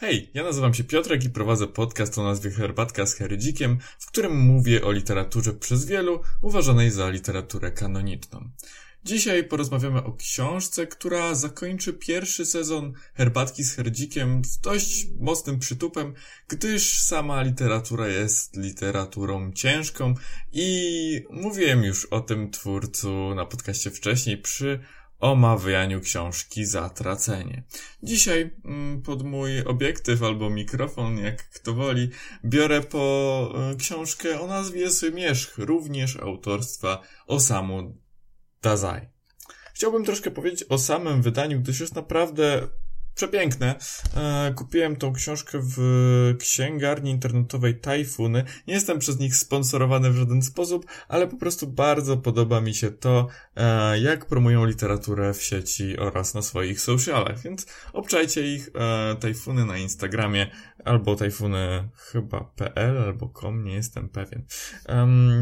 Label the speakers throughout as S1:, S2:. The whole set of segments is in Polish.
S1: Hej, ja nazywam się Piotrek i prowadzę podcast o nazwie Herbatka z Herydzikiem, w którym mówię o literaturze przez wielu uważanej za literaturę kanoniczną. Dzisiaj porozmawiamy o książce, która zakończy pierwszy sezon Herbatki z Herdzikiem z dość mocnym przytupem, gdyż sama literatura jest literaturą ciężką i mówiłem już o tym twórcu na podcaście wcześniej przy omawianiu książki Zatracenie. Dzisiaj mm, pod mój obiektyw albo mikrofon, jak kto woli, biorę po e, książkę o nazwie Zmierzch, również autorstwa Osamu Dazai. Chciałbym troszkę powiedzieć o samym wydaniu, gdyż jest naprawdę przepiękne. E, kupiłem tą książkę w księgarni internetowej Tajfuny. Nie jestem przez nich sponsorowany w żaden sposób, ale po prostu bardzo podoba mi się to, e, jak promują literaturę w sieci oraz na swoich socialach, więc obczajcie ich e, Tajfuny na Instagramie albo tajfuny chyba .pl albo com, nie jestem pewien.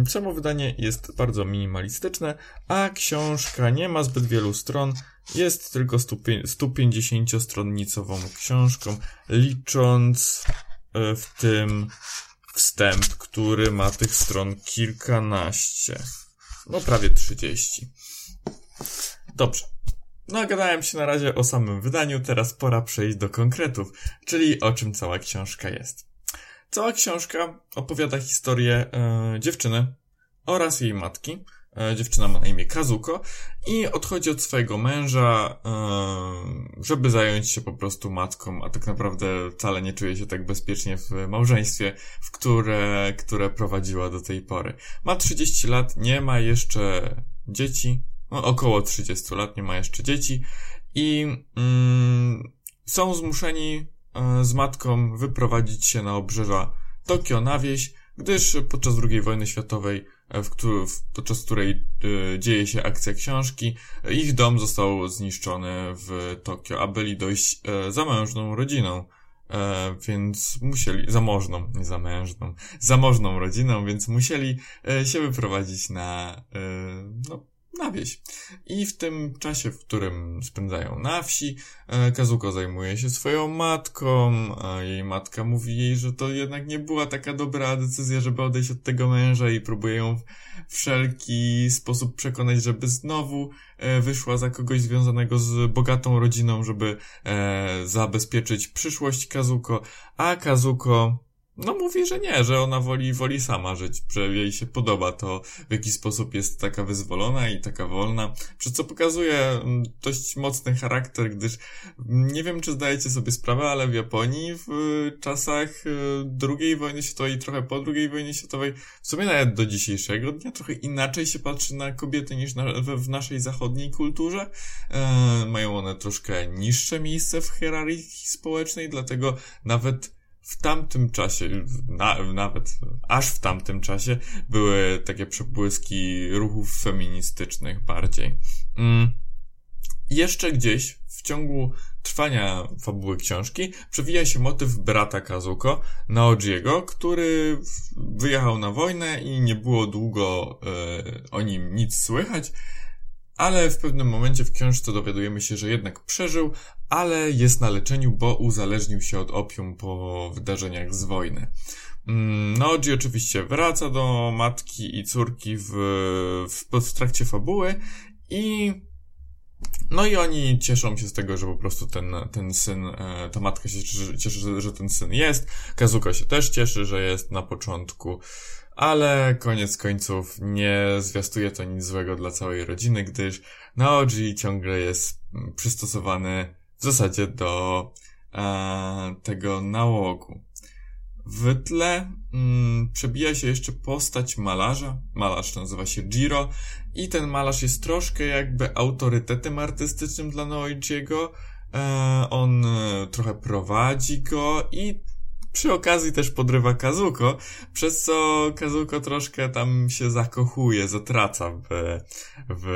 S1: Samo wydanie jest bardzo minimalistyczne, a książka nie ma zbyt wielu stron, jest tylko 150-stronnicową książką, licząc e, w tym wstęp, który ma tych stron kilkanaście. No prawie 30. Dobrze. Nagadałem się na razie o samym wydaniu, teraz pora przejść do konkretów, czyli o czym cała książka jest. Cała książka opowiada historię e, dziewczyny oraz jej matki, dziewczyna ma na imię Kazuko i odchodzi od swojego męża, e, żeby zająć się po prostu matką, a tak naprawdę wcale nie czuje się tak bezpiecznie w małżeństwie, w które, które prowadziła do tej pory. Ma 30 lat, nie ma jeszcze dzieci, no, około 30 lat, nie ma jeszcze dzieci i mm, są zmuszeni e, z matką wyprowadzić się na obrzeża Tokio na wieś, gdyż podczas II wojny światowej E, w, w, podczas której y, dzieje się akcja książki, ich dom został zniszczony w Tokio, a byli dość e, zamężną rodziną. E, więc musieli, zamożną, nie zamężną, zamożną rodziną, więc musieli e, się wyprowadzić na, e, no, na wieś. I w tym czasie, w którym spędzają na wsi, e, Kazuko zajmuje się swoją matką, a jej matka mówi jej, że to jednak nie była taka dobra decyzja, żeby odejść od tego męża i próbuje ją w wszelki sposób przekonać, żeby znowu e, wyszła za kogoś związanego z bogatą rodziną, żeby e, zabezpieczyć przyszłość Kazuko, a Kazuko no mówi, że nie, że ona woli, woli sama żyć, że jej się podoba to, w jaki sposób jest taka wyzwolona i taka wolna, przez co pokazuje mm, dość mocny charakter, gdyż mm, nie wiem, czy zdajecie sobie sprawę, ale w Japonii w czasach y, II wojny światowej i trochę po II wojnie światowej, w sumie nawet do dzisiejszego dnia, trochę inaczej się patrzy na kobiety niż na, w, naszej zachodniej kulturze. E, mają one troszkę niższe miejsce w hierarchii społecznej, dlatego nawet w tamtym czasie, na, nawet aż w tamtym czasie, były takie przebłyski ruchów feministycznych bardziej. Mm. Jeszcze gdzieś w ciągu trwania fabuły książki przewija się motyw brata Kazuko, Naojiego, który wyjechał na wojnę i nie było długo e, o nim nic słychać, ale w pewnym momencie w książce dowiadujemy się, że jednak przeżył, ale jest na leczeniu, bo uzależnił się od opium po wydarzeniach z wojny. Mm, Noji oczywiście wraca do matki i córki w, w, w trakcie fabuły i no i oni cieszą się z tego, że po prostu ten, ten syn, e, ta matka się cieszy, że ten syn jest. Kazuko się też cieszy, że jest na początku ale koniec końców nie zwiastuje to nic złego dla całej rodziny, gdyż Naoji ciągle jest przystosowany w zasadzie do e, tego nałogu. W tle mm, przebija się jeszcze postać malarza. Malarz nazywa się Jiro i ten malarz jest troszkę jakby autorytetem artystycznym dla Noichiego. E, on e, trochę prowadzi go i przy okazji też podrywa Kazuko, przez co Kazuko troszkę tam się zakochuje, zatraca w, w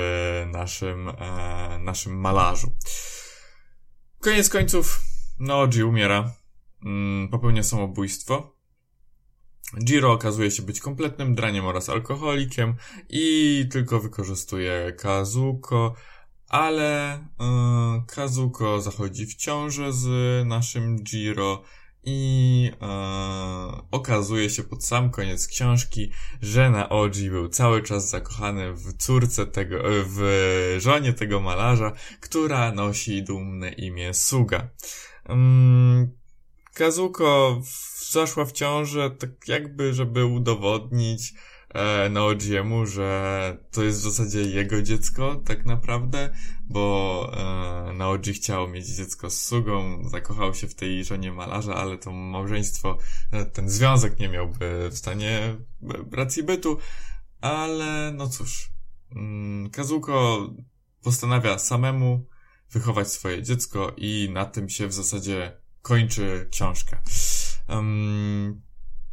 S1: naszym, e, naszym malarzu. Koniec końców, Noji umiera, mm, popełnia samobójstwo. Jiro okazuje się być kompletnym draniem oraz alkoholikiem i tylko wykorzystuje Kazuko, ale e, Kazuko zachodzi w ciążę z naszym Jiro i e, okazuje się pod sam koniec książki, że Naoji był cały czas zakochany w córce tego, w żonie tego malarza, która nosi dumne imię Suga. Um, Kazuko zaszła w ciążę tak jakby, żeby udowodnić, e, Naojiemu, że to jest w zasadzie jego dziecko, tak naprawdę, bo e, Naoji chciał mieć dziecko z Sugą, zakochał się w tej żonie malarza, ale to małżeństwo, e, ten związek nie miałby w stanie racji bytu, ale no cóż, mm, Kazuko postanawia samemu wychować swoje dziecko i na tym się w zasadzie kończy książka.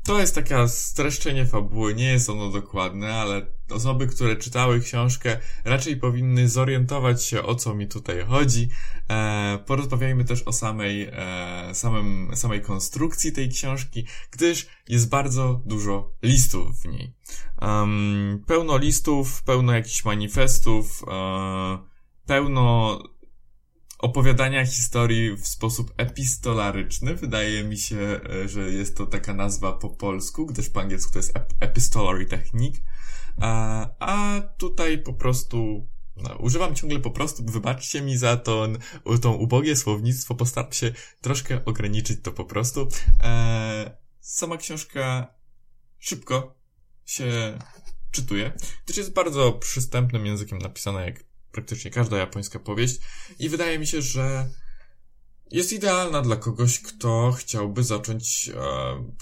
S1: To jest taka streszczenie fabuły, nie jest ono dokładne, ale osoby, które czytały książkę, raczej powinny zorientować się, o co mi tutaj chodzi. E, porozmawiajmy też o samej, e, samym, samej konstrukcji tej książki, gdyż jest bardzo dużo listów w niej. Um, pełno listów, pełno jakichś manifestów, e, pełno opowiadania historii w sposób epistolaryczny. Wydaje mi się, e, że jest to taka nazwa po polsku, gdyż po angielsku to jest epistolary technique. A, a tutaj po prostu no, używam ciągle po prostu, wybaczcie mi za to, to ubogie słownictwo, postaram się troszkę ograniczyć to po prostu. E, sama książka szybko się czytuje, gdyż jest bardzo przystępnym językiem napisana, jak praktycznie każda japońska powieść i wydaje mi się, że jest idealna dla kogoś, kto chciałby zacząć e,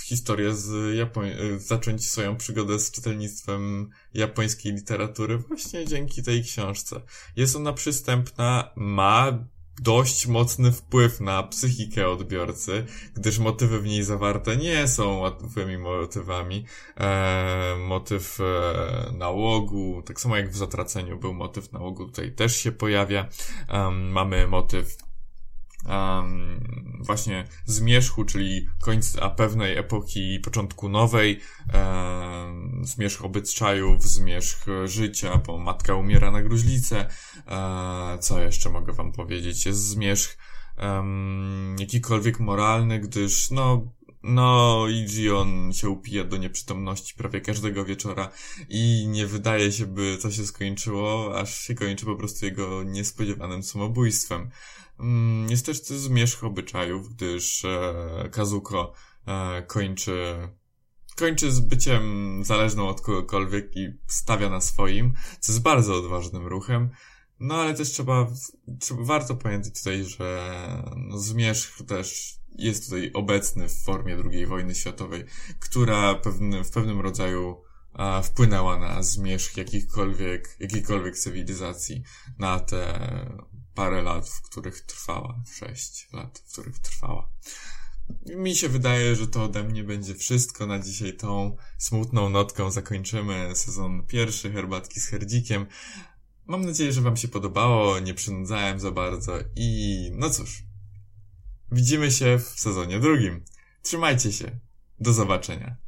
S1: historię z Japoń... E, zacząć swoją przygodę z czytelnictwem japońskiej literatury właśnie dzięki tej książce. Jest ona przystępna, ma dość mocny wpływ na psychikę odbiorcy, gdyż motywy w niej zawarte nie są łatwymi motywami. E, motyw e, nałogu, tak samo jak w Zatraceniu był motyw nałogu, tutaj też się pojawia. E, mamy motyw um, właśnie zmierzchu, czyli końca pewnej epoki, początku nowej, um, zmierzch obyczajów, zmierzch życia, bo matka umiera na gruźlicę, um, co jeszcze mogę wam powiedzieć, jest zmierzch um, jakikolwiek moralny, gdyż no no, i on się upija do nieprzytomności prawie każdego wieczora i nie wydaje się, by to się skończyło, aż się kończy po prostu jego niespodziewanym samobójstwem. Mm, jest też zmierzch obyczajów, gdyż e, Kazuko e, kończy kończy z byciem zależną od kogokolwiek i stawia na swoim, co jest bardzo odważnym ruchem. No ale też trzeba, trzeba warto pamiętać tutaj, że no, zmierzch też jest tutaj obecny w formie II wojny światowej, która pewnym, w pewnym rodzaju a, wpłynęła na zmierzch jakichkolwiek, jakiejkolwiek cywilizacji na te parę lat, w których trwała, sześć lat, w których trwała. Mi się wydaje, że to ode mnie będzie wszystko na dzisiaj. Tą smutną notką zakończymy sezon pierwszy Herbatki z Herdzikiem. Mam nadzieję, że Wam się podobało, nie przynudzałem za bardzo i no cóż. Widzimy się w sezonie drugim. Trzymajcie się. Do zobaczenia.